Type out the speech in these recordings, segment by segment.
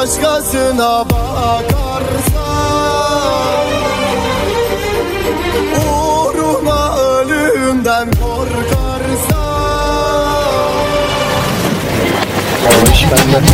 başkasına bakarsa Uğruma ölümden korkarsa Kardeş benden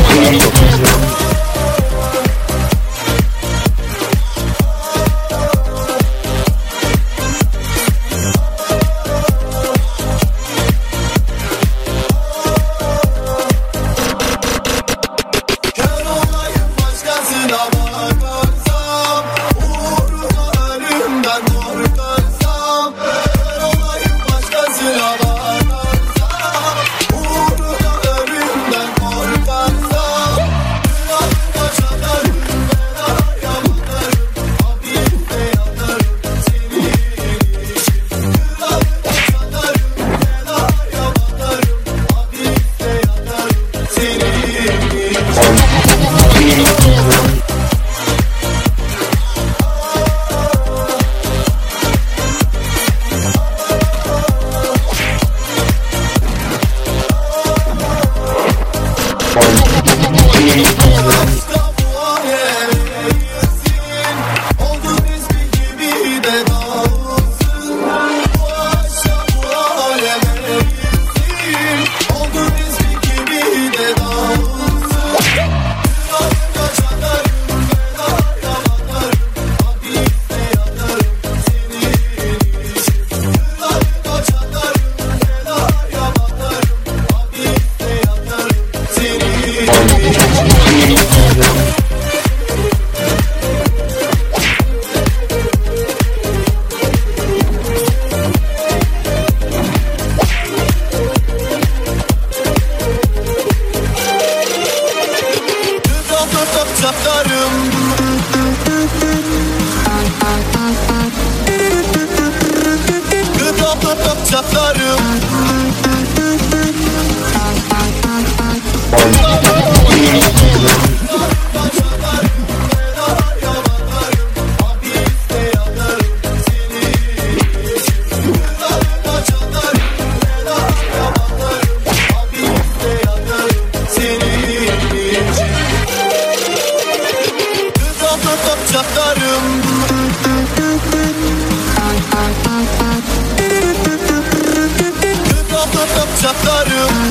saçaklarım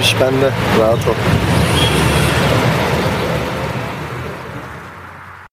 O iş bende. Rahat ol.